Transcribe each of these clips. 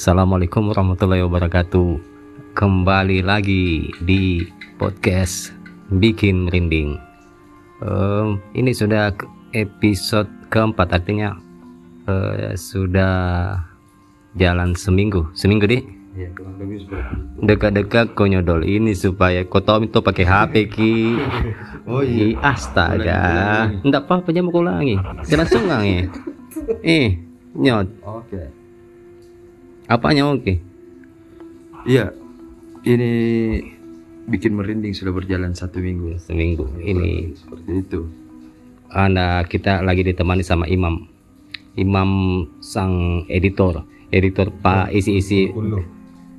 Assalamualaikum warahmatullahi wabarakatuh. Kembali lagi di podcast Bikin Merinding. Em, ini sudah episode keempat, artinya eh, sudah jalan seminggu. Seminggu di Iya, dekat-dekat kau nyodol ini supaya tahu itu pakai HP ki. Oh Ih, astaga. Enggak apa-apa kau ulangi. Jangan sungang ya. Eh, nyot. Oke. Apanya oke? Iya, ini bikin merinding sudah berjalan satu minggu ya. Seminggu ini Seperti itu. Anda kita lagi ditemani sama Imam. Imam sang editor, editor Pak isi-isi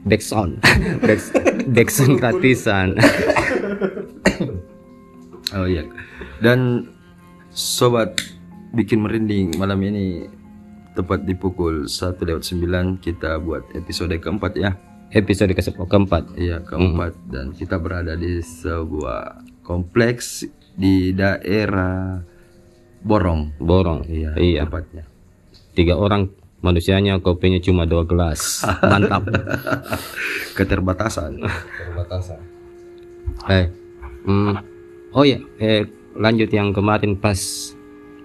Back- backsound gratisan. Oh iya. Dan sobat bikin merinding malam ini tepat di pukul 1 lewat 9 kita buat episode keempat ya. Episode ke keempat. Iya, keempat dan kita berada di sebuah kompleks di daerah Borong. Borong. Iya, Iya. tepatnya. Tiga orang manusianya kopinya cuma dua gelas. Mantap. Keterbatasan. Perbatasan. Eh, hmm, oh ya, eh, lanjut yang kemarin pas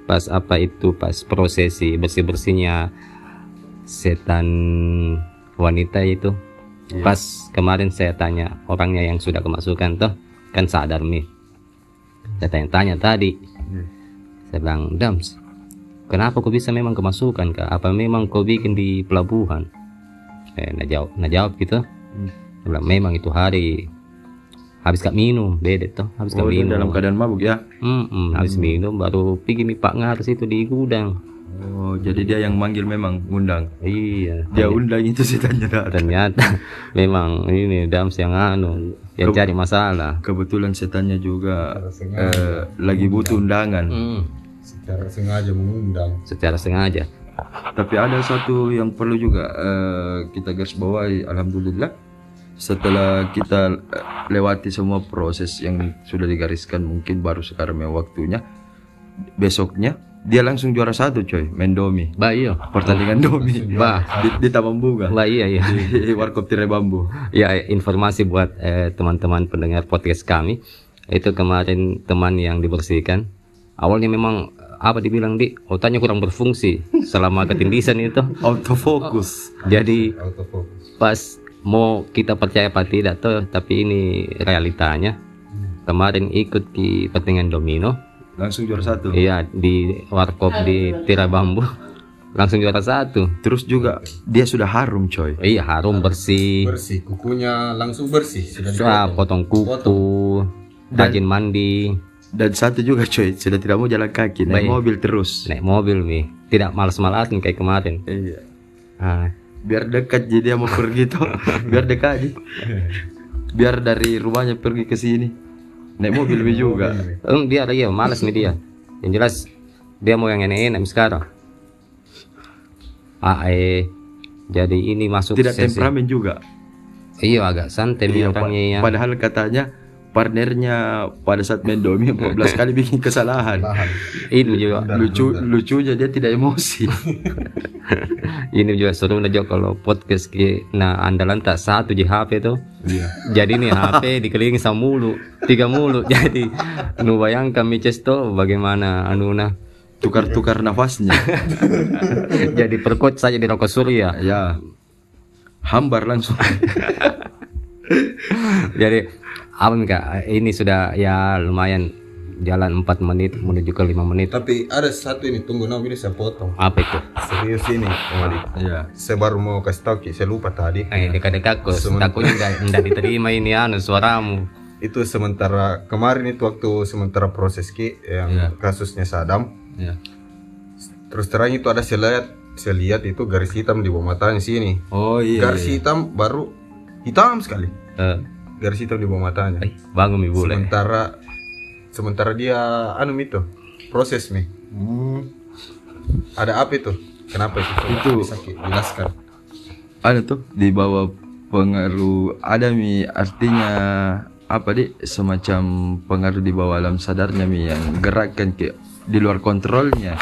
pas apa itu pas prosesi bersih bersihnya setan wanita itu. Pas kemarin saya tanya orangnya yang sudah kemasukan tuh kan sadar nih. Saya tanya-tanya tadi. Saya bilang, Dams, kenapa kau bisa memang kemasukan kak? Apa memang kau bikin di pelabuhan? Eh, nah jawab, nah jawab gitu. Saya bilang, memang itu hari habis kak minum beda tuh habis kak Oh, dia minum dalam keadaan mabuk ya. Mm-mm, habis minum baru pergi mi pak ngaris itu di gudang Oh, jadi dia yang manggil memang undang. iya Dia undang itu setannya datang. ternyata memang ini dams yang anu yang cari masalah Kebetulan setannya juga eh, lagi butuh undangan. Hmm, Secara sengaja mengundang. secara sengaja Tapi ada satu yang perlu juga eh, kita garis bawahi. Alhamdulillah setelah kita eh, lewati semua proses yang sudah digariskan mungkin baru sekarang yang waktunya besoknya dia langsung juara satu coy main domi. Bah iya. Pertandingan domi. bah. Di, di Taman Bunga. Bah iya iya. Di Warkop Tirai Bambu. Ya informasi buat eh, teman-teman pendengar podcast kami. Itu kemarin teman yang dibersihkan. Awalnya memang apa dibilang di otaknya kurang berfungsi selama ketindisan itu. Autofokus jadi Autofocus. pas mau kita percaya apa tidak tuh tapi ini realitanya. Kemarin ikut di pertandingan domino. Langsung juara satu? Iya di warkop di tirai bambu. Langsung juara satu. Terus juga dia sudah harum coy. Iya harum bersih. Bersih. Kukunya langsung bersih. Sudah potong kuku rajin mandi. dan satu juga coy. Sudah tidak mau jalan kaki naik Baik. mobil terus. Naik mobil nih tidak malas-malasin kayak kemarin. Iya. Ah, biar dekat jadi dia mau pergi tuh biar dekat aja biar dari rumahnya pergi ke sini. Naik mobil juga. em, dia iya malas nih dia. Yang jelas dia mau yang enak-enak sekarang ah eh jadi ini masuk tidak sesi- temperamen juga. Iya agak santai Iya, orangnya ya. padahal katanya partnernya pada saat main domi 14 kali bikin kesalahan. Ini juga lucu lucunya dia tidak emosi. Ini juga seru aja kalau podcast ki- nah andalan tak satu di HP tuh. Iya. jadi nih HP dikelilingi sama mulu tiga mulu. Jadi nu bayangkan mices tuh bagaimana anu nah. Tukar-tukar nafasnya. Jadi perkut saja di rokok surya. Ya. Hambar langsung. Jadi apa nih kak ini sudah ya lumayan jalan 4 menit menuju ke 5 menit Tapi ada satu ini tunggu nah ini saya potong. apa itu Serius ini, Om Adi. ya Saya baru mau kasih tahu Ki, saya lupa tadi. eh dekat-dekat kok takutnya enggak, enggak diterima ini anu suaramu Itu sementara kemarin itu waktu sementara proses Ki yang Iya. kasusnya Sadam. ya Terus terang itu ada saya lihat, saya lihat itu garis hitam di bawah matanya sini. oh iya Garis hitam baru hitam sekali. eh, Garis hitam di bawah matanya. eh, bangun mi boleh. Sementara sementara dia anu itu proses mi. Ada apa itu kenapa itu Coba Itu- bisa Ki, jelaskan. Ada tuh di bawah pengaruh. Ada mi artinya apa deh semacam pengaruh di bawah alam sadarnya mi yang gerakkan ke di luar kontrolnya.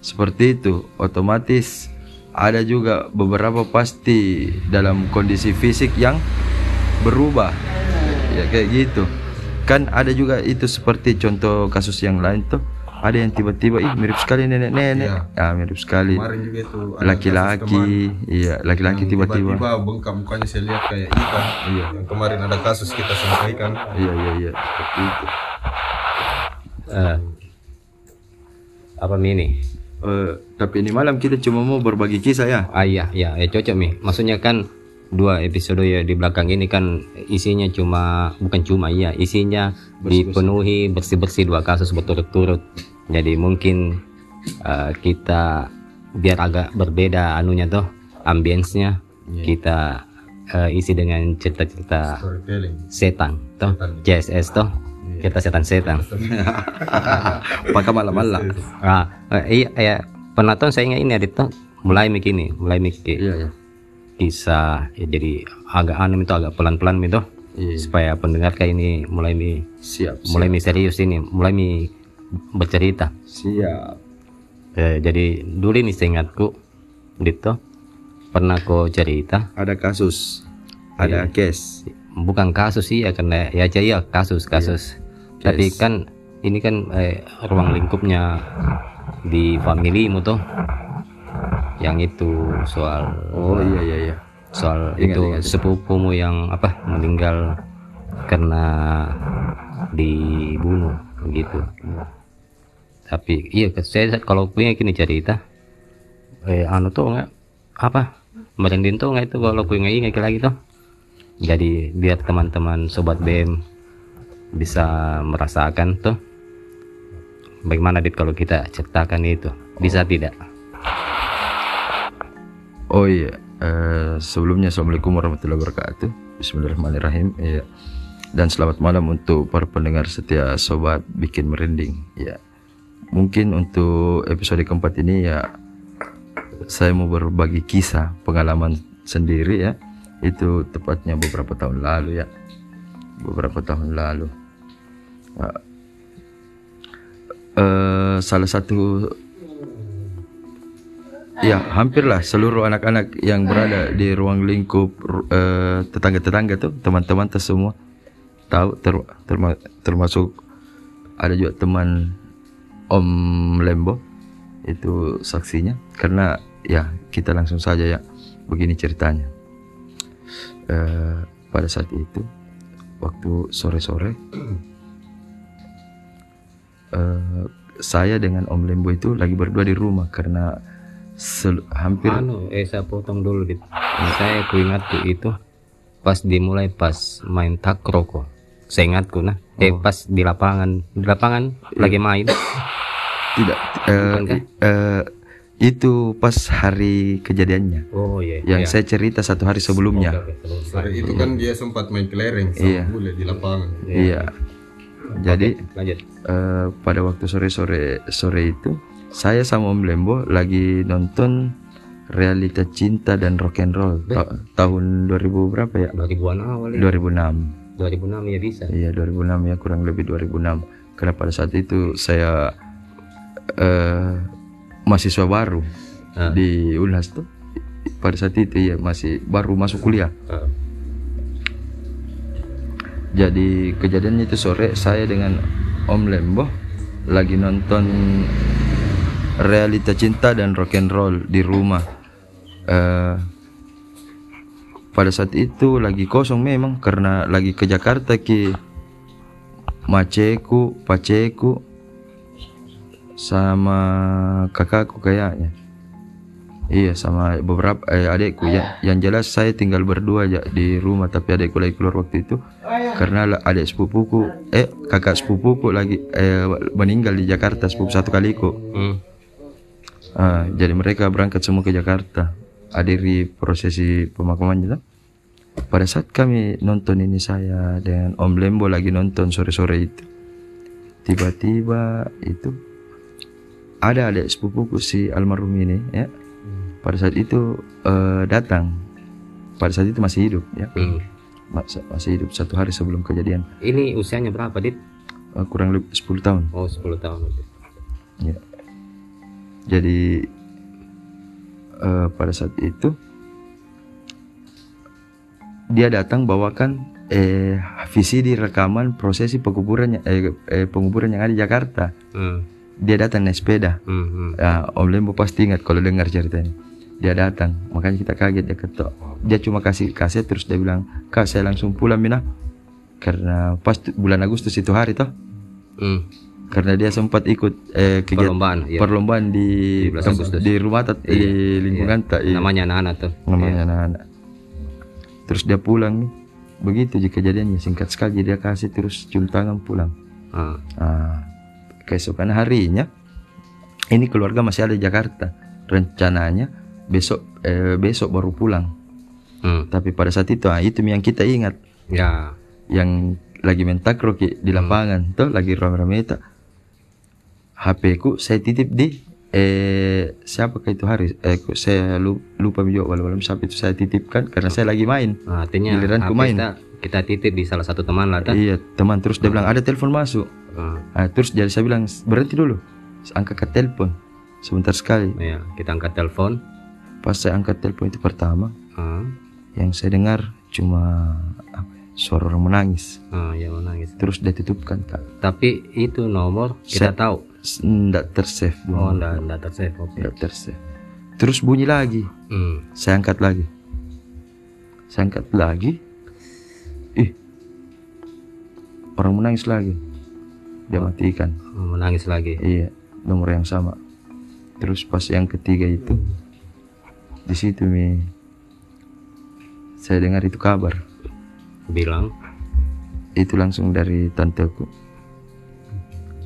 Seperti itu otomatis. Ada juga beberapa pasti dalam kondisi fisik yang berubah. Ya kayak gitu. Kan ada juga itu seperti contoh kasus yang lain tuh. Ada yang tiba-tiba ih mirip sekali nenek-nenek. Iya. ah mirip sekali. Kemarin juga itu ada kasus laki-laki. iya laki-laki tiba-tiba. tiba bengkak mukanya saya lihat kayak ikan. Iya. Yang kemarin ada kasus kita sampaikan. iya iya iya. Seperti itu. Eh, apa ini Eh, tapi ini malam kita cuma mau berbagi kisah ya? Ah iya iya eh, cocok mi. Maksudnya kan dua episode ya di belakang ini kan isinya cuma bukan cuma iya isinya dipenuhi bersih bersih dua kasus berturut-turut. Jadi mungkin eh, kita biar agak berbeda anunya tuh ambience-nya kita eh, isi dengan cerita-cerita setan toh CSS toh kita setan-setan pakai malam-malam. Ah eh, iya iya. Penonton saya ingat ini Adit toh mulai begini mulai mikir iya iya kisah ya, jadi agak anu itu agak pelan-pelan itu Iya. supaya pendengar kayak ini mulai mi siap mulai mi serius ini mulai mi bercerita. Siap. Eh, jadi dulu ini seingatku Dito pernah kau cerita? Ada kasus. Ada case. Bukan kasus sih ya karena ya aja ya kasus kasus. tapi kan ini kan eh, ruang lingkupnya di familimu tuh yang itu soal oh iya iya iya. soal Ingat, itu ingat. sepupumu yang apa meninggal karena dibunuh begitu. Tapi iya saya kalau punya gini cerita eh anu tuh nggak apa merinding tuh nggak itu kalau punya ingat lagi tuh. Jadi biar teman-teman sobat BM bisa merasakan tuh bagaimana dit kalau kita ceritakan itu bisa tidak Oh iya, eh, sebelumnya Assalamualaikum warahmatullahi wabarakatuh Bismillahirrahmanirrahim ya. Dan selamat malam untuk para pendengar setia Sobat Bikin Merinding ya. Mungkin untuk episode keempat ini ya Saya mau berbagi kisah pengalaman sendiri ya Itu tepatnya beberapa tahun lalu ya Beberapa tahun lalu Ya. Eh, Salah satu Ya, hampirlah seluruh anak-anak yang berada di ruang lingkup eh, tetangga-tetangga tuh, teman-teman tuh semua tahu ter- terma- termasuk ada juga teman Om Lembo itu saksinya karena ya kita langsung saja ya begini ceritanya. Eh, pada saat itu waktu sore-sore eh, saya dengan Om Lembo itu lagi berdua di rumah karena sel- hampir Anu, eh saya potong dulu dit. Saya ku ingatku itu pas dimulai pas main takraw kok. Saya ingatku nah, eh pas di lapangan, di lapangan lagi main. tidak eh, eh, itu pas hari kejadiannya Oh iya. yang saya cerita satu hari sebelumnya Sore itu kan dia sempat main kelereng sama Iya. bule di lapangan. iya jadi Lanjut. eh, pada waktu sore sore sore itu saya sama Om Lembo lagi nonton realita cinta dan rock and roll Ta- tahun 2000 berapa ya 2000-an awal ya. 2006 2006 ya bisa. Iya 2006 ya kurang lebih 2006 karena pada saat itu saya eh mahasiswa baru Ah. di Unhas tuh pada saat itu ya masih baru masuk kuliah Ah. jadi kejadiannya itu sore saya dengan Om Lembo lagi nonton realita cinta dan rock and roll di rumah Eh pada saat itu lagi kosong memang karena lagi ke Jakarta ki maceku, paceku sama kakakku kayaknya. Iya sama beberapa eh, adikku ya. Yang jelas saya tinggal berdua aja di rumah tapi adikku lagi keluar waktu itu karena adik sepupuku eh kakak sepupuku lagi eh, meninggal di Jakarta sepupu satu kaliku. Hmm. Ah, jadi mereka berangkat semua ke Jakarta hadiri prosesi pemakamannya tuh. pada saat kami nonton ini saya dengan Om Lembo lagi nonton sore-sore itu tiba-tiba itu ada adik sepupuku si almarhum ini ya pada saat itu eh, datang pada saat itu masih hidup ya Hmm. Mas- masih hidup satu hari sebelum kejadian Ini usianya berapa, Dit? Eh, kurang lebih 10 tahun Oh, 10 tahun. Ya. Jadi eh, pada saat itu dia datang bawakan eh VCD rekaman prosesi penguburan eh, eh, penguburan yang ada di Jakarta. Hmm. Dia datang naik sepeda. Hmm. hmm. Ya, Om Lembo pasti ingat kalau dengar ceritanya. Dia datang, makanya kita kaget dia ketok. Dia cuma kasih kaset terus dia bilang, "Kak, saya langsung pulang Mina." Karena pas bulan Agustus itu hari toh. Hmm. Karena dia sempat ikut eh, kegiatan Perlombaan, iya. perlombaan di 17 Agustus. di rumah tat- di lingkungan tak iya. Namanya anak-anak tuh. namanya anak-anak. Terus dia pulang. Begitu jika kejadiannya singkat sekali dia kasih terus cium tangan pulang. Ah. Ah, keesokan harinya ini keluarga masih ada di Jakarta. Rencananya besok eh, besok baru pulang. Hmm. Tapi pada saat itu ah, itu yang kita ingat Ya. yang lagi main takraw ki- di lapangan tuh lagi rame-rame itu HP ku saya titip di eh siapa ke itu hari eh ku- saya lu- lupa juga walau siapa itu saya titipkan? Karena saya lagi main. Nah, artinya Giliran ku main. kita, kita titip di salah satu teman lah kan. iya teman. Terus dia bilang ada telepon masuk. Ah, Ah, terus jadi saya bilang berhenti dulu. Angkat ke telepon. Sebentar sekali. Ya, kita angkat telepon. pas saya angkat telepon itu pertama Ah, yang saya dengar cuma ya, suara orang menangis. Ah, ya menangis. terus dia tutupkan kak. Tapi itu nomor kita tahu. Ndak tersave Oh, enggak enggak tersave. Oke. ndak tersave. Terus bunyi lagi. Hmm. saya angkat lagi. Saya angkat lagi. Ih. Orang menangis lagi. Dia matikan. Oh, menangis lagi. iya nomor yang sama. Terus pas yang ketiga itu di situ mi. Saya dengar itu kabar. Bilang, itu langsung dari tanteku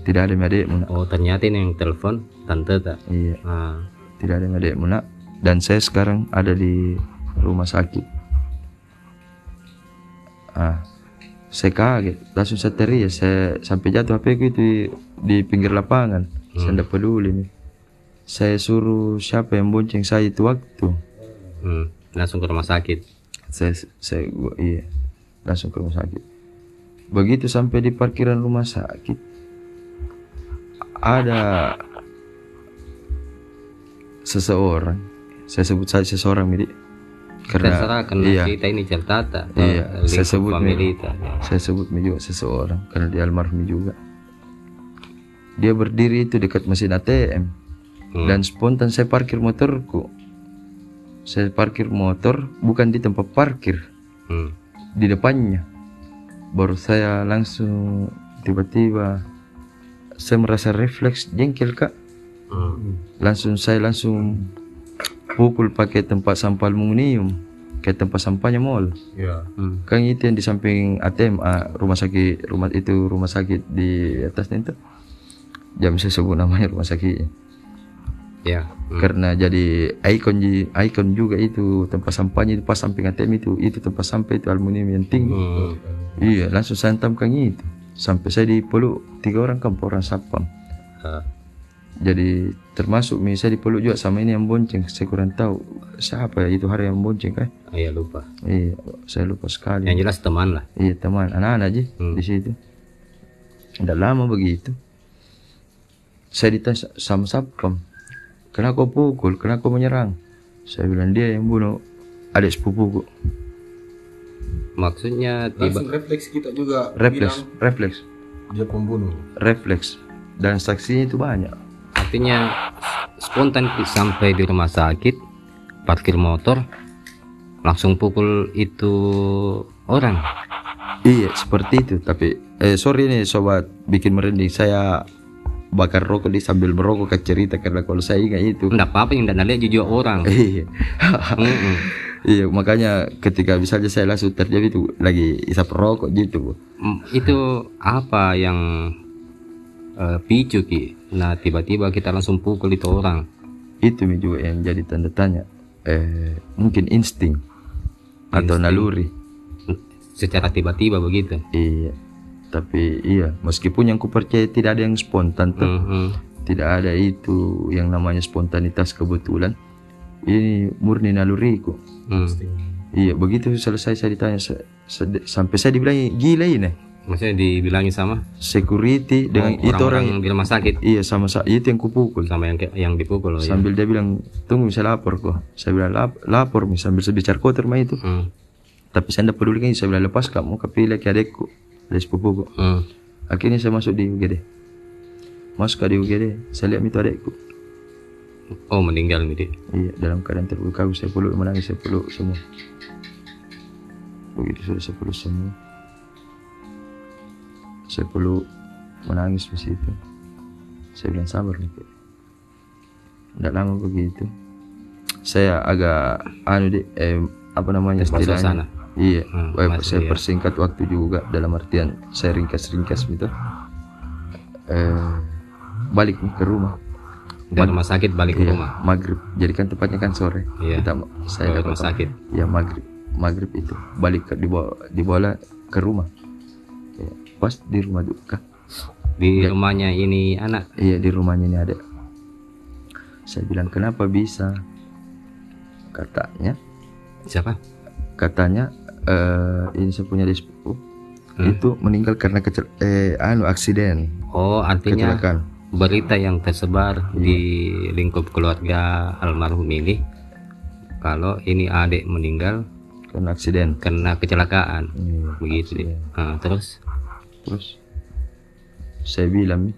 tidak ada mi adikmu nak oh ternyata ini yang telepon tante tak. iya. Ah, tidak ada mi adikmu nak dan saya sekarang ada di rumah sakit. Ah. Saya kaget. Langsung saya teriak saya sampai jatuh HP ku itu di, di pinggir lapangan. Saya tidak peduli nih saya suruh siapa yang bonceng saya itu waktu. Hmm. Langsung ke rumah sakit. saya saya gua, iya. Langsung ke rumah sakit. Begitu sampai di parkiran rumah sakit ada seseorang saya sebut saja seseorang Midi karena Terserah karena iya kita ini cerita tak. Iya, saya sebut family nih. tak. Ya. saya sebut juga seseorang karena dia almarhum juga dia berdiri itu dekat mesin ATM Hmm. dan spontan saya parkir motorku saya parkir motor bukan di tempat parkir Hmm. di depannya baru saya langsung tiba-tiba saya merasa refleks jengkel kak Hmm. langsung saya langsung pukul pakai tempat sampah aluminium kayak tempat sampahnya mall Ya. Hmm. kan itu yang di samping ATM ah, rumah sakit rumah itu rumah sakit di atasnya itu jam saya sebut namanya rumah sakitnya Ya. Hmm. karena jadi ikon ikon juga itu tempat sampahnya itu pas samping ATM itu itu tempat sampah itu aluminium yang tinggi Hmm. iya langsung saya hantamkan itu sampai saya dipeluk tiga orang kan orang sapam Ah. jadi termasuk mi saya dipeluk juga sama ini yang bonceng. Saya kurang tahu siapa ya itu hari yang bonceng kan. Ah, iya lupa. iya saya lupa sekali. Yang jelas teman lah. iya teman. Anak-anak aja Hmm. di situ. Udah lama begitu. Saya ditanya sama sapam kenapa kau pukul? Kenapa kau menyerang? Saya bilang dia yang bunuh adik sepupuku Maksudnya tiba Langsung refleks kita juga refleks bilang refleks. dia pembunuh. refleks. Dan saksinya itu banyak. Artinya spontan sampai di rumah sakit parkir motor langsung pukul itu orang. Iya seperti itu. Tapi eh sorry nih sobat bikin merinding. Saya bakar rokok di sambil merokok ke cerita karena kalau saya ingat itu. Enggak apa-apa yang dan lihat jujur orang. Iya. Iya makanya ketika misalnya saya langsung terjadi itu lagi isap rokok gitu. Mm, itu apa yang eh, picu ki? Nah tiba-tiba kita langsung pukul itu orang. Itu juga yang jadi tanda tanya. Eh mungkin insting atau naluri. Secara tiba-tiba begitu. Iya tapi iya meskipun yang kupercaya tidak ada yang spontan tuh Mhm. tidak ada itu yang namanya spontanitas kebetulan ini murni naluriku Hmm. Iya, begitu selesai saya ditanya se- sampai saya dibilang gila ini. maksudnya dibilangin sama security dengan oh, itu orang orang di rumah sakit iya sama sa- itu yang kupukul sama yang yang dipukul oh, ya. sambil dia bilang tunggu bisa lapor kok saya bilang "Lap- lapor sambil saya bicara kotor mah itu Hmm. tapi saya tidak peduli kan saya bilang lepas kamu kepilih ke adekku dari sepupuku Hmm. akhirnya saya masuk di UGD masuk ke di UGD saya lihat itu adekku oh meninggal nih dia iya dalam keadaan terluka saya peluk menangis saya peluk semua. Begitu sudah peluk semua. Saya peluk menangis di situ. Saya bilang sabar nih tidak lama begitu saya agak anu deh eh, apa namanya istilahnya? iya Hmm, masuk, saya iya. persingkat waktu juga dalam artian saya ringkas-ringkas gitu. Eh, balik ke rumah dari rumah sakit balik ke Iya, rumah. maghrib. Jadi kan tempatnya kan sore. Iya. kita saya Ke rumah sakit. Ya maghrib. Maghrib itu. Balik ke dibawa dibawa ke rumah. Ya, pas di rumah duka di rumahnya ini anak? Iya di rumahnya ini ada. Saya bilang kenapa bisa? Katanya siapa? Katanya eh ini saya punya sepupu. Hmm. itu meninggal karena kecel eh anu aksiden. Oh artinya kecelakaan berita yang tersebar di lingkup keluarga almarhum ini kalau ini adik meninggal karena aksiden. karena kecelakaan. Iya, begitu deh. Ah, terus? Terus? Saya bilang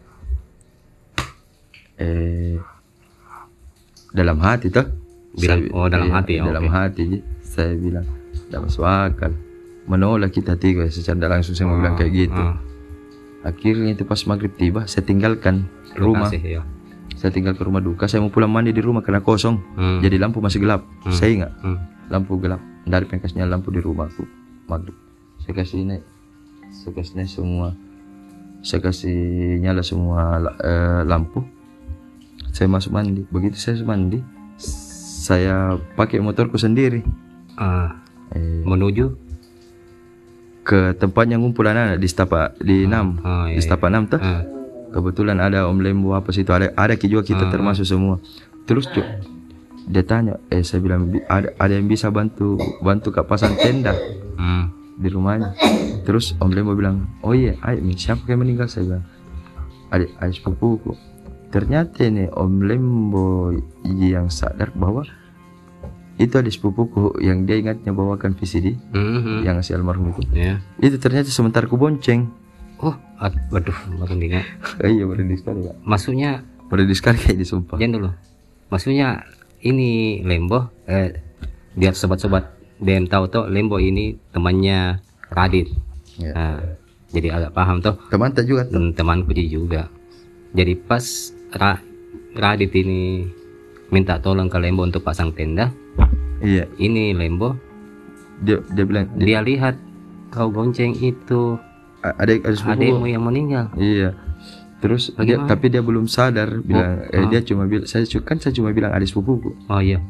eh dalam hati toh. Bilang- Saya- oh, dalam iya, hati, ya, Dalam oke. hati saya bilang tidak masuk akal. Menolak kita tiga secara langsung saya mau bilang kayak gitu. Ah, Akhirnya itu pas maghrib tiba saya tinggalkan rumah. ya. Saya tinggal ke rumah duka. Saya mau pulang mandi di rumah karena kosong. Hmm. Jadi lampu masih gelap. Saya ingat Hmm. lampu gelap. Dari pengkasnya lampu di rumahku maghrib. Saya kasih naik, saya kasih naik semua, saya kasih nyala semua eh, lampu. Saya masuk mandi. Begitu saya mandi, saya pakai motorku sendiri Ah, eh, menuju ke tempatnya ngumpul anak di Stapa di enam, ah, di iya, Stapa enam tuh. Ah, Kebetulan ada Om Lembo apa situ ada ada juga kita termasuk semua. Terus cuk, dia tanya, eh saya bilang "Bi- ada ada yang bisa bantu bantu kak pasang tenda hmm. di rumahnya. Terus Om Lembo bilang, oh iya, ayo siapa yang meninggal saya bilang, adik adik sepupuku. Ternyata ini Om Lembo yang sadar bahwa itu adik sepupuku yang dia ingatnya bawakan VCD Mhm. yang si almarhum itu. ya Itu ternyata sebentar ku bonceng. oh waduh ingat iya berani sekali pak. maksudnya Berani sekali kayak disumpah. jangan dulu maksudnya ini Lembo eh, biar sobat-sobat DM tahu tuh Lembo ini temannya Radit Ya. Nah, jadi agak paham tuh Teman tak juga tuh. Hmm, temanku juga jadi pas Ra- Radit ini minta tolong ke Lembo untuk pasang tenda Iya, ini Lembo dia dia bilang dia lihat kau gonceng itu "A- ada sepupu. adikmu yang meninggal Iya. Terus dia, tapi dia belum sadar bilang eh dia cuma bilang saya kan saya cuma bilang ada sepupuku. oh iya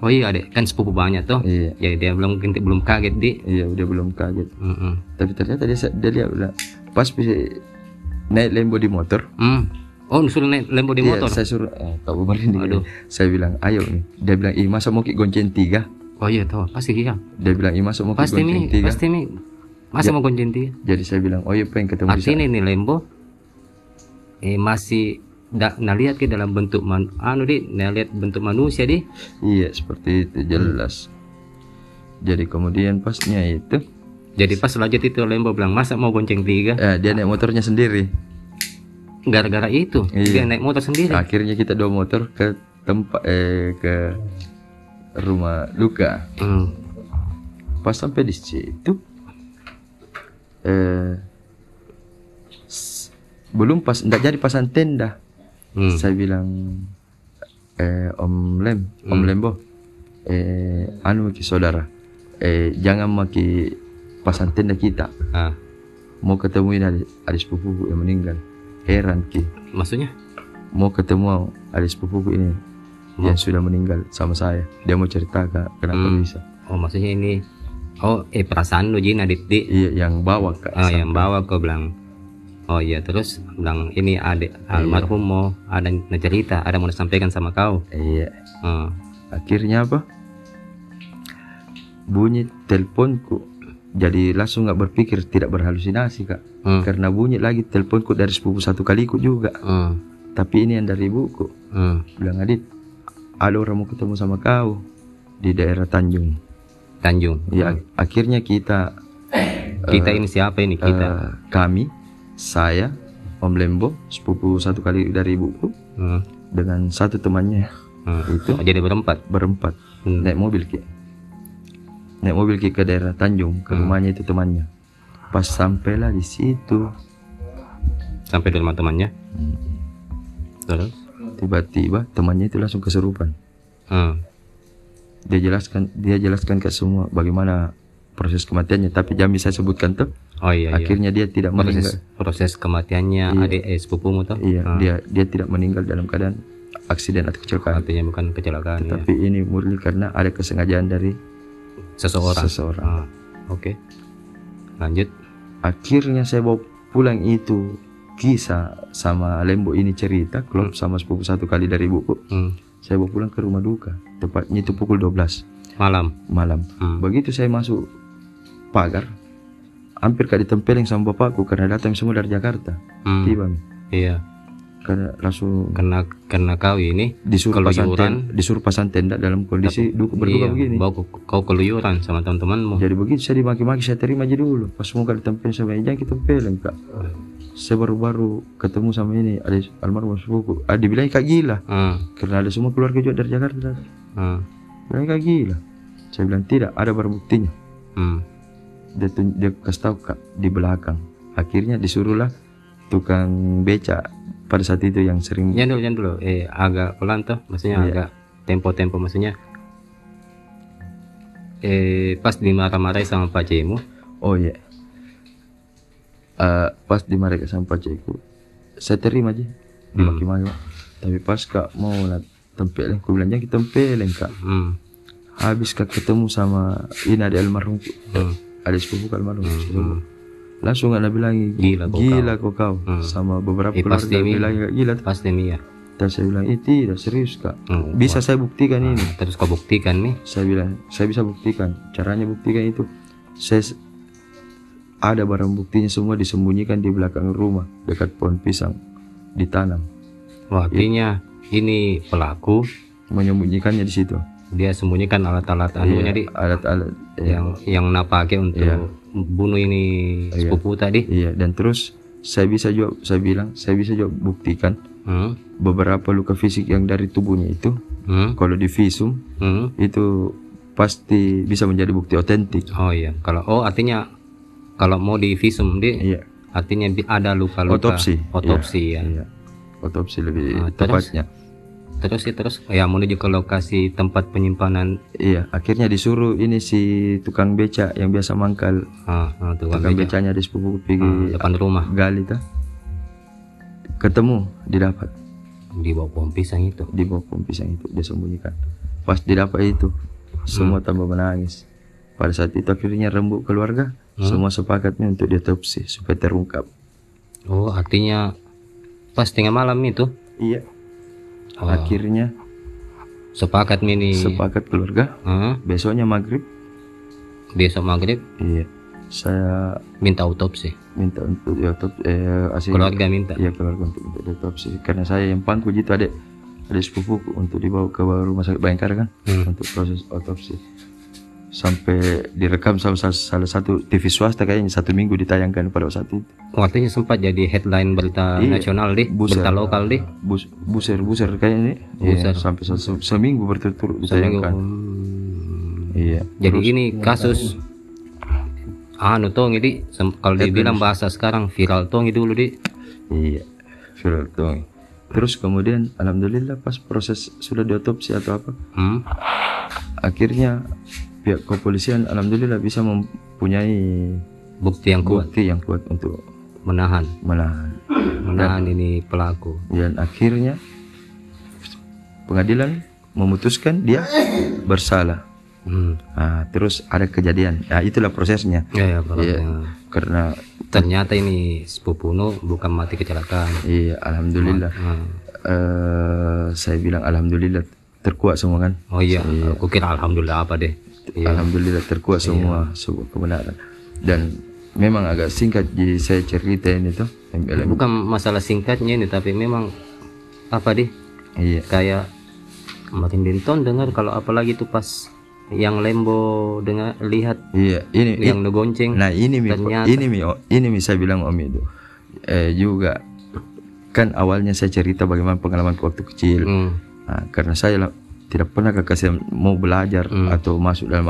oh iya adek kan sepupu banyak tuh Iya. jadi dia belum belum kaget di Iya, dia belum kaget. Mm-mm. Tapi ternyata dia dia lihat udah pas bisa naik lembo di motor. Hmm. Oh, suruh naik lembo di Iya, motor. saya suruh eh, Kak Bumarin Aduh. Saya bilang, "Ayo nih." Dia bilang, "Ih, masa mau ki gonceng tiga?" Oh iya tahu, pasti iya. Dia bilang, "Ih, masa mau ki gonceng mi, tiga?" pasti mi. Masa mau gonceng dia? Jadi saya bilang, "Oh iya, pengen ketemu di sana." Artinya ini lembo eh masih da, nah lihat ke dalam bentuk man, anu di, nah lihat bentuk manusia di. Iya, seperti itu jelas. Jadi kemudian pasnya itu Jadi pas lanjut itu lembo bilang masa mau gonceng tiga? eh, dia naik motornya sendiri. Gara-gara itu dia Iya. naik motor sendiri. Akhirnya kita dua motor ke tempat eh ke rumah luka. Hmm. Pas sampai di situ eh belum pas enggak jadi pasang tenda. Hmm. Saya bilang eh Om Lem, Om Lembo. Eh anu ki saudara. Eh jangan maki pasang tenda kita. Ah, Mau ketemu ini adik, adik sepupuku yang meninggal. Heran ki. maksudnya? Mau ketemu adik sepupuku ini yang sudah meninggal sama saya. Dia mau cerita Kak, kenapa Hmm. bisa. Oh, maksudnya ini Oh, eh perasaan lu Jin adit di. Iya, yang bawa Kak. Oh, yang bawa kau bilang. Oh iya, terus bilang ini adik almarhum mau ada cerita, ada mau disampaikan sama kau. Iya. Oh. Akhirnya apa? Bunyi teleponku. jadi langsung nggak berpikir tidak berhalusinasi kak Hmm. karena bunyi lagi teleponku dari sepupu satu kali ikut juga Hmm. tapi ini yang dari ibuku Hmm. bilang Adit ada orang mau ketemu sama kau di daerah Tanjung Tanjung. ya akhirnya kita Kita ini siapa ini kita? eh, kami saya Om Lembo sepupu satu kali dari ibuku Hmm. dengan satu temannya Hmm. itu Oh, jadi berempat. berempat Hmm. naik mobil ki naik mobil ki ke daerah Tanjung ke rumahnya itu temannya pas sampailah di situ Sampai di rumah temannya. Terus? tiba-tiba temannya itu langsung kesurupan Hmm. Dia jelaskan dia jelaskan ke semua bagaimana proses kematiannya tapi jangan bisa sebutkan tuh Oh iya iya. akhirnya dia tidak meninggal Proses proses kematiannya adik eh sepupumu tuh. iya Ah. dia dia tidak meninggal dalam keadaan aksiden atau kecelakaan Artinya bukan kecelakaan ya. tapi ini murni karena ada kesengajaan dari Seseorang. seseorang Ah. Oke. Lanjut. akhirnya saya bawa pulang itu kisah sama Lembo ini cerita klub sama sepupu satu kali dari ibuku Hmm. saya bawa pulang ke rumah duka tepatnya itu pukul 12 Malam. malam Hmm. begitu saya masuk pagar hampir kak ditempelin sama bapakku karena datang semua dari Jakarta Hmm. tiba. Iya. karena langsung Karena karena kau ini disuruh pasang tenda, disuruh pasang tenda dalam kondisi du- berduka iya, begini Bau kau, kau keluyuran sama teman-temanmu. jadi begitu saya dimaki-maki saya terima aja dulu pas mau kali tempelin sama jangan kita tempelin kak saya baru-baru ketemu sama ini ada almarhum sepupu ah dibilang kak gila Ah. karena ada semua keluarga juga dari Jakarta Ah. bilang kak gila saya bilang tidak ada barang buktinya Hmm. dia, dia kasih tahu kak di belakang akhirnya disuruhlah tukang beca pada saat itu yang sering Jangan dulu, jangan dulu. Eh, agak pelan tuh, maksudnya Iya. agak tempo-tempo maksudnya. Eh, pas dimarah-marahi sama Pak Jemu, oh iya Eh, pas dimarahin sama pacarku saya terima aja. Dimaki-maki Pak. tapi pas kak mau lah tempelin aku bilang jangan kak. Hmm, habis kak ketemu sama ini ada almarhum. Hmm, ada sepupu kak almarhum. Sepupu. langsung ada bilang Gila kau gila kau. kau Hmm. sama beberapa Eh, keluarga bilang gila. Pasti Mia. terus saya bilang eh tidak serius kak. Hmm. bisa saya buktikan ini. Terus kau buktikan nih. saya bilang saya bisa buktikan. Caranya buktikan itu. Saya ada barang buktinya semua disembunyikan di belakang rumah dekat pohon pisang. Ditanam. Wah, artinya ini pelaku. Menyembunyikannya di situ. Dia sembunyikan alat-alat anunya di alat-alat ya, yang yang napake untuk Iya. bunuh ini sepupu tadi. iya dan terus saya bisa juga saya bilang saya bisa juga buktikan Hmm, beberapa luka fisik yang dari tubuhnya itu. Hmm, kalau di visum hmm. itu pasti bisa menjadi bukti otentik. Oh iya, kalau oh artinya kalau mau di visum di iya artinya ada luka-luka Otopsi. otopsi ya. iya otopsi lebih Ah, terus? tepatnya Terus sih terus ya menuju ke lokasi tempat penyimpanan Iya, akhirnya disuruh ini si tukang beca yang biasa mangkal. ah, ah, tukang Tukang beca becanya di sepupu ah, pergi depan rumah gali ta. Ketemu, didapat di bawah pohon pisang itu. di bawah pohon pisang itu dia sembunyikan. Pas didapat itu, semua Hmm. tambah menangis. Pada saat itu akhirnya rembuk keluarga, Hmm. semua sepakatnya untuk diotopsi supaya terungkap. Oh, artinya pas tengah malam itu Iya. Oh. Akhirnya sepakat ini sepakat keluarga, ah, besoknya maghrib, besok maghrib iya, saya minta autopsi. minta untuk diotopsi. Eh, asing Keluarga minta. Iya keluarga untuk, untuk diotopsi karena saya yang pangku gitu ada ada sepupuku untuk dibawa ke rumah sakit Bayangkara kan Hmm. untuk proses otopsi sampai direkam sama salah, satu TV swasta kayaknya satu minggu ditayangkan pada saat itu Oh, artinya sempat jadi headline berita Iya. nasional deh, Buset. berita lokal deh. Bus, buser buser kayaknya nih Iya, sampai se- se- seminggu berturut-turut ditayangkan Hmm. iya Jadi ini kasus anu tong ini kalau dibilang bahasa sekarang viral tong dulu di iya viral tuh terus kemudian alhamdulillah pas proses sudah diotopsi atau apa hmm? akhirnya pihak kepolisian alhamdulillah bisa mempunyai bukti yang kuat bukti yang kuat untuk menahan menahan menahan ini pelaku. dan akhirnya pengadilan memutuskan dia bersalah Hmm. nah, terus ada kejadian nah itulah prosesnya Ya, ya. Iya. Ya. karena Ternyata ini sepupu Nu bukan mati kecelakaan. iya alhamdulillah Hmm. eh saya bilang alhamdulillah terkuat semua kan Oh iya, aku kira alhamdulillah apa deh. Iya. alhamdulillah terkuat semua sebuah kebenaran. Dan memang agak singkat jadi saya cerita ini tuh MLM bukan masalah singkatnya ini tapi memang apa deh? Iya. Kayak kemarin Dinton dengar kalau apalagi tuh pas yang Lembo dengar lihat iya ini yang negonceng Nah ini mi, Ternyata. ini mi, oh, ini mi saya bilang om itu. Eh, juga kan awalnya saya cerita bagaimana pengalaman waktu kecil. Hmm, Nah, karena saya tidak pernah kasih mau belajar Hmm. atau masuk dalam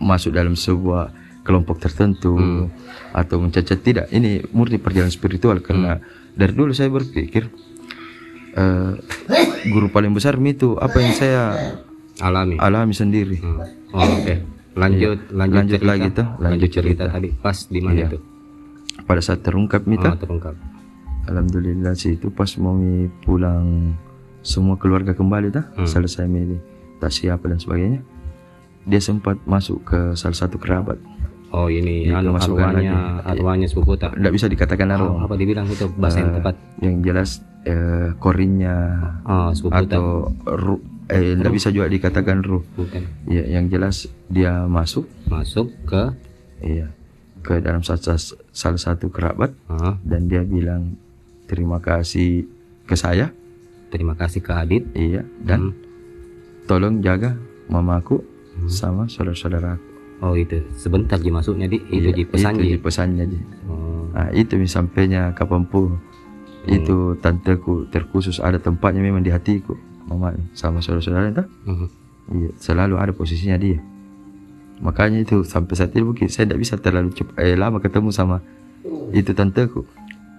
masuk dalam sebuah kelompok tertentu Hmm. atau mencacat tidak. Ini murni perjalanan spiritual karena Hmm. dari dulu saya berpikir eh, guru paling besar itu apa yang saya alami alami sendiri. Hmm. oh, oke lanjut lanjut, Iya. Lanjut cerita. lagi tuh, lanjut, lanjut cerita cerita. tadi pas di mana Iya. itu Pada saat terungkap mi oh, terungkap Alhamdulillah sih itu pas mau mi pulang semua keluarga kembali dah Hmm. selesai mi tak siap dan sebagainya. Dia sempat masuk ke salah satu kerabat. Oh ini anu kemasukan arwahnya arwahnya sepupu tak? Tidak bisa dikatakan oh, arwah apa dibilang itu bahasa yang Eh, tepat. yang jelas eh, korinnya oh atau ru eh tidak bisa juga dikatakan ruh bukan. Ya yang jelas dia masuk. Masuk ke? Iya ke dalam salah, salah satu kerabat. Ah, dan dia bilang terima kasih ke saya terima kasih ke Adit iya dan Hmm. tolong jaga mamaku sama saudara-saudaraku. oh itu sebentar ji masuknya di itu Iya, ji pesan itu ji pesannya Ji. oh, Nah, itu mi sampainya kapan pun. Itu tanteku terkhusus ada tempatnya memang di hatiku. Mama sama saudara-saudara itu. mhm. Iya, selalu ada posisinya dia. Makanya itu sampai saat ini mungkin saya tidak bisa terlalu cepat eh, lama ketemu sama itu tanteku.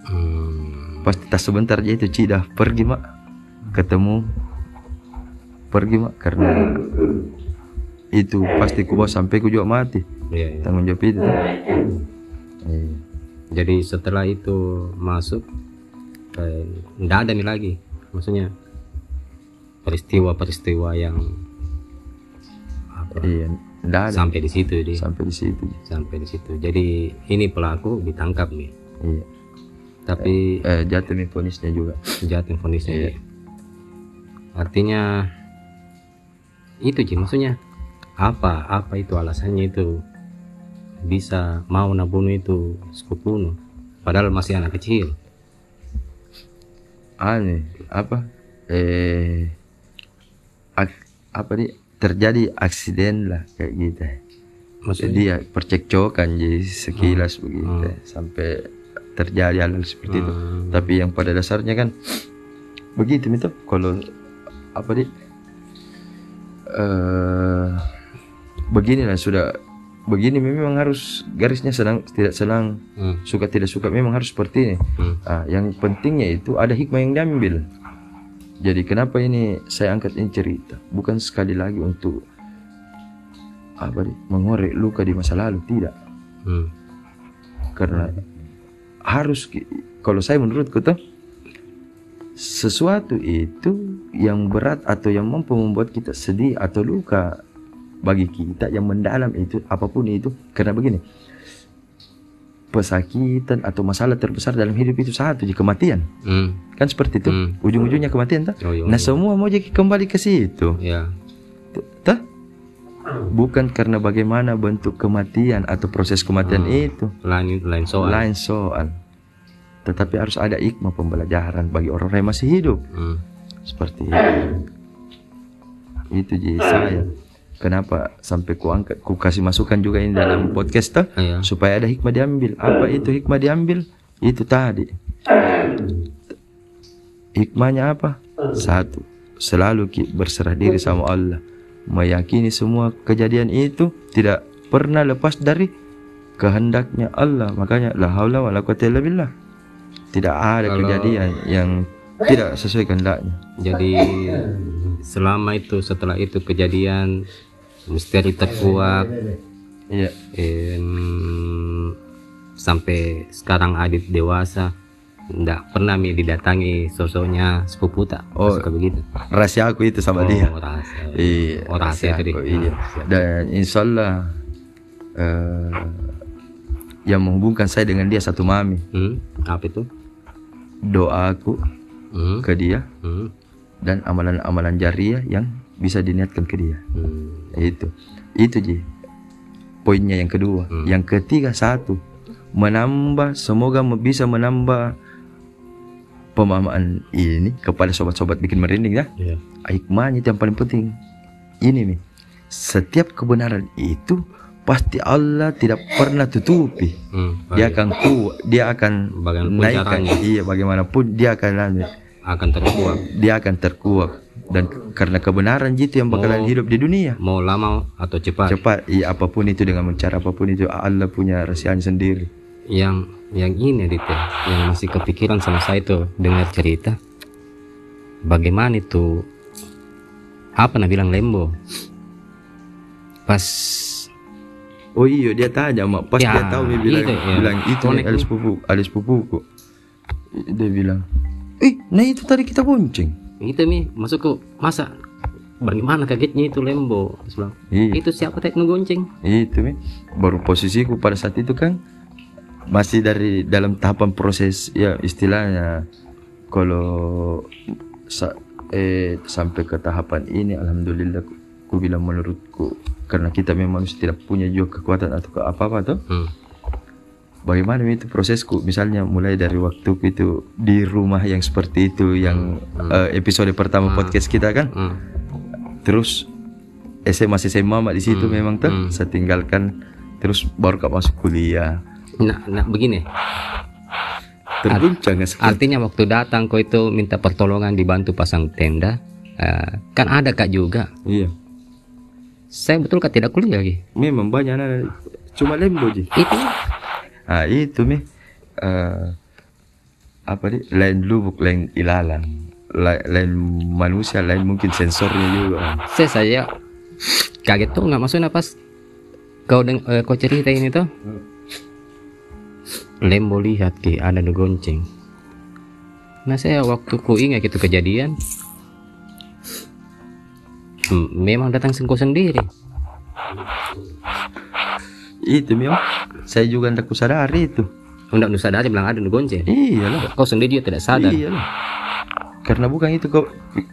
Hmm. Pasti tak sebentar aja itu Ci dah pergi mak ketemu. Pergi mak karena itu pasti ku bawa sampai ku juga mati. Iya, iya. tanggung jawab itu. Iya. Jadi setelah itu masuk, eh, nggak ada nih lagi, maksudnya peristiwa-peristiwa yang apa, iya ada. Sampai di situ dia, sampai di situ sampai di situ. Jadi ini pelaku ditangkap nih, iya. Tapi eh, jatuh nih ponisnya juga. Jatuh vonisnya Iya. dia. Artinya itu sih maksudnya apa apa itu alasannya itu? Bisa mau nabunuh itu sepupunya padahal masih anak kecil. Aneh apa? Eh ak- apa nih terjadi aksiden lah kayak gitu. Maksudnya? Jadi ya percekcokan jadi sekilas begitu sampai terjadi hal, seperti itu. Hmm. tapi yang pada dasarnya kan begitu itu kalau apa nih eh beginilah sudah begini memang harus garisnya senang tidak senang Hmm. suka tidak suka memang harus seperti ini Hmm. Ah, yang pentingnya itu ada hikmah yang diambil jadi kenapa ini saya angkat ini cerita bukan sekali lagi untuk apa nih mengorek luka di masa lalu tidak Hmm. karena harus kalau saya menurutku tuh sesuatu itu yang berat atau yang mampu membuat kita sedih atau luka bagi kita yang mendalam itu apa pun itu. Karena begini pesakitan atau masalah terbesar dalam hidup itu satu jadi kematian. Hmm. kan seperti itu. Hmm. ujung-ujungnya kematian tak? Oh, iya, nah iya. semua mau jadi kembali ke situ. Ya tak bukan karena bagaimana bentuk kematian atau proses kematian itu. Lain lain soal. Lain soal. Tetapi harus ada hikmah pembelajaran bagi orang yang masih hidup. Hmm. Seperti itu jadi saya kenapa sampai ku angkat ku kasih masukan juga ini dalam podcast tuh Iya. supaya ada hikmah diambil. Apa itu hikmah diambil? Itu tadi. Hikmahnya apa? Satu selalu berserah diri sama Allah. Meyakini semua kejadian itu tidak pernah lepas dari kehendaknya Allah. Makanya la haula wala quwata illa billah. Tidak ada Kalau- kejadian yang tidak sesuai kehendaknya. Jadi selama itu setelah itu kejadian misteri terkuak iya. em, sampai sekarang Adit dewasa nggak pernah mi didatangi sosoknya sepupu tak? Oh. suka begitu. rahasia aku itu sama oh, dia. rahasia. Iya, oh rahasia aku, iya. Dan insya Allah eh, yang menghubungkan saya dengan dia satu mami. hmm, apa itu? Doaku hmm, ke dia hmm, dan amalan-amalan jariah yang bisa diniatkan ke dia. hmm. Itu, itu ji. poinnya yang kedua. Hmm. Yang ketiga satu menambah semoga bisa menambah pemahaman ini kepada sobat-sobat bikin merinding ya. Iya. Hikmahnya itu yang paling penting. Ini nih. Setiap kebenaran itu pasti Allah tidak pernah tutupi. Hmm, Dia akan kuat, dia akan Bagaimanapun naikkan. caranya. Iya, bagaimanapun dia akan lanjut. Akan terkuat Dia akan terkuat dan karena kebenaran itu yang bakalan Oh. hidup di dunia. mau lama atau cepat Cepat, iya apa pun itu dengan cara apa pun itu Allah punya rahasianya sendiri. yang yang ini Dit ya, yang masih kepikiran sama saya itu dengar cerita bagaimana itu apa nak bilang lembo pas Oh iya dia tanya mak pas Ya, dia tahu dia bilang itu, ya. bilang itu nih alis pupu alis pupuku. Dia bilang, "Eh, nah itu tadi kita bonceng." itu mi. Masuk ke masa? Bagaimana kagetnya itu lembo? Terus bilang, itu siapa tek gonceng Itu mi. Baru posisiku pada saat itu kan masih dari dalam tahapan proses ya istilahnya kalau sa- eh sampai ke tahapan ini alhamdulillah ku, ku bilang menurutku karena kita memang tidak punya juga kekuatan atau ke apa-apa tuh hmm. Bagaimana itu prosesku? Misalnya mulai dari waktu itu di rumah yang seperti itu yang eh, episode pertama podcast kita kan. Hmm. terus SMA SMA di situ memang tuh. Hmm. saya tinggalkan terus baru kak masuk kuliah. Nah, nah begini. Terguncang ya sekali. artinya waktu datang kau itu minta pertolongan dibantu pasang tenda. Eh, kan ada kak juga. Iya. Saya betul kak tidak kuliah lagi? Memang banyak anak cuma lembo ji itu ah itu mi. Eh, apa nih lain lubuk lain ilalang. La- lain manusia lain mungkin sensornya juga. Saya saya kaget tuh nggak maksudnya pas kau deng eh, kau cerita ini tuh. Lembo lihat ki ada di gonceng. Nah saya waktu ku ingat itu kejadian. Hmm, memang datang sengko sendiri itu mi Om. saya juga tidak kusadari itu Enggak nusa sadar bilang ada gonceng iya lah kau sendiri juga tidak sadar iya lah karena bukan itu kok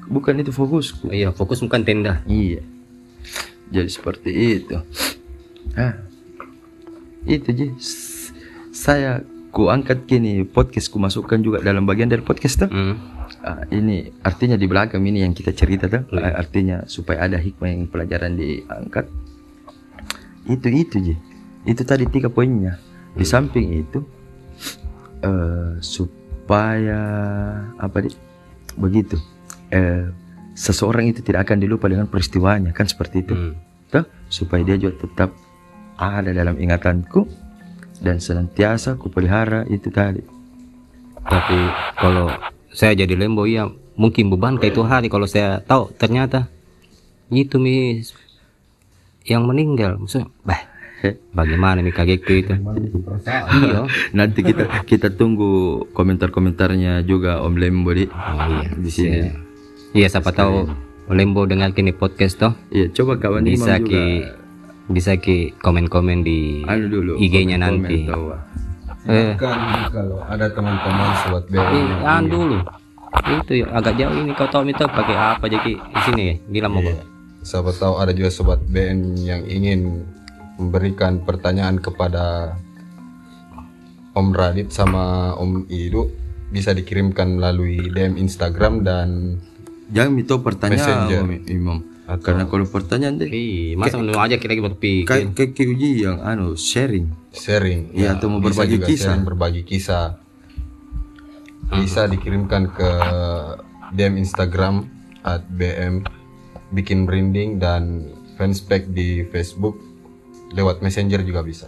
bukan itu fokusku iya fokus bukan tenda Iya. Jadi seperti itu. Ah. Itu ji. Saya ku angkat kini podcast ku masukkan juga dalam bagian dari podcast tuh. hmm. Ah, ini artinya di belakang ini yang kita cerita tuh. Ah, artinya supaya ada hikmah yang pelajaran diangkat. Itu itu ji. Itu tadi tiga poinnya. Di samping itu eh supaya apa di begitu. Eh seseorang itu tidak akan dilupa dengan peristiwanya kan seperti itu. Hmm. Tuh, supaya dia juga tetap ada dalam ingatanku dan senantiasa kupelihara itu tadi. tapi kalau saya jadi lembo iya mungkin beban kayak itu hari kalau saya tahu ternyata itu mi yang meninggal maksudnya bah bagaimana nih kagetku itu? Iya Nanti kita kita tunggu komentar-komentarnya juga Om Lembo di, oh, iya. Di sini. iya. Siapa tahu lembo dengar kini podcast toh. Iya, coba kawan Imam bisa juga. ki bisa ki komen-komen di anu dulu. IG-nya nanti. eh. Kan kalau ada teman-teman sobat BM eh, yang an dulu. Itu ya agak jauh ini kau tahu itu pakai apa jadi di sini ya bilang mau siapa tahu ada juga sobat BN yang ingin memberikan pertanyaan kepada Om Radit sama Om Idu bisa dikirimkan melalui DM Instagram dan Jangan itu pertanyaan Messenger. Om Imam. Karena kalau pertanyaan deh Ih, masa lu aja kita lagi berpikir kayak uji yang anu sharing. sharing Iya, atau mau berbagi kisah. sharing berbagi kisah bisa dikirimkan ke DM Instagram at BM bikin merinding dan fanspage di Facebook lewat messenger juga bisa.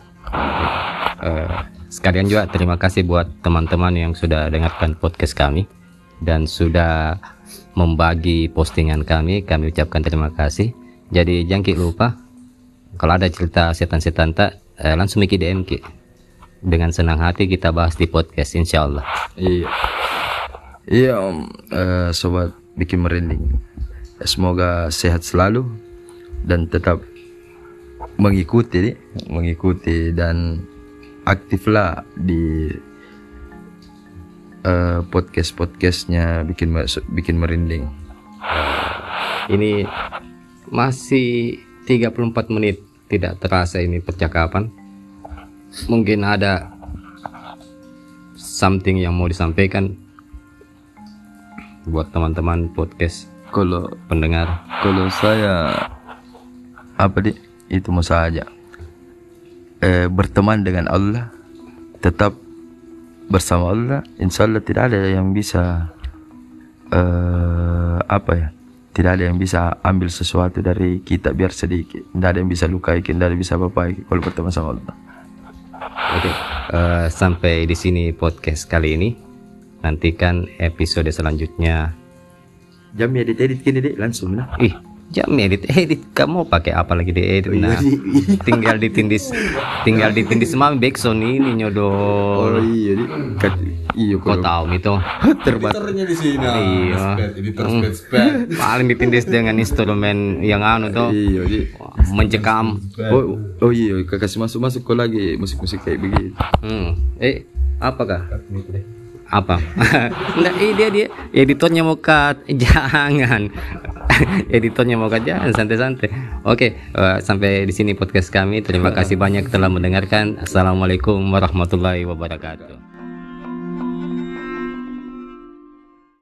Eh, sekalian juga terima kasih buat teman-teman yang sudah dengarkan podcast kami dan sudah membagi postingan kami. Kami ucapkan terima kasih. Jadi jangan lupa kalau ada cerita setan-setan tak eh, langsung Ki DM Ki dengan senang hati kita bahas di podcast insya Allah Iya. Iya Om, Eh, sobat bikin merinding. Semoga sehat selalu dan tetap mengikuti, mengikuti dan aktiflah di eh, podcast podcastnya bikin bikin merinding. ini masih 34 menit tidak terasa ini percakapan. Mungkin ada something yang mau disampaikan buat teman-teman podcast Kalau pendengar. kalau saya apa di itu mau saja eh, berteman dengan Allah tetap bersama Allah insya Allah tidak ada yang bisa eh, apa ya tidak ada yang bisa ambil sesuatu dari kita biar sedikit. Tidak ada yang bisa lukai tidak ada yang bisa apa kalau berteman sama Allah. Oke, eh, sampai di sini podcast kali ini. Nantikan episode selanjutnya. jam ya edit gini deh langsung nah Ih, jam edit edit kamu pakai apa lagi di edit nah tinggal ditindis tinggal ditindis mami backsound ini oh nyodol iya di Kat- iya kau kalau tahu itu terbatas Editornya di sini. Iya. Editor sped. paling ditindis dengan instrumen yang anu tuh. Iya di mencekam. Oh, oh iya kasih masuk masuk kok lagi. Musik-musik kayak begitu. Hmm. eh apakah apa? Enggak eh, dia dia. Editornya mau cut jangan. Editornya mau cut jangan santai-santai. Oke eh, sampai di sini podcast kami. Terima kasih banyak telah mendengarkan. Assalamualaikum warahmatullahi wabarakatuh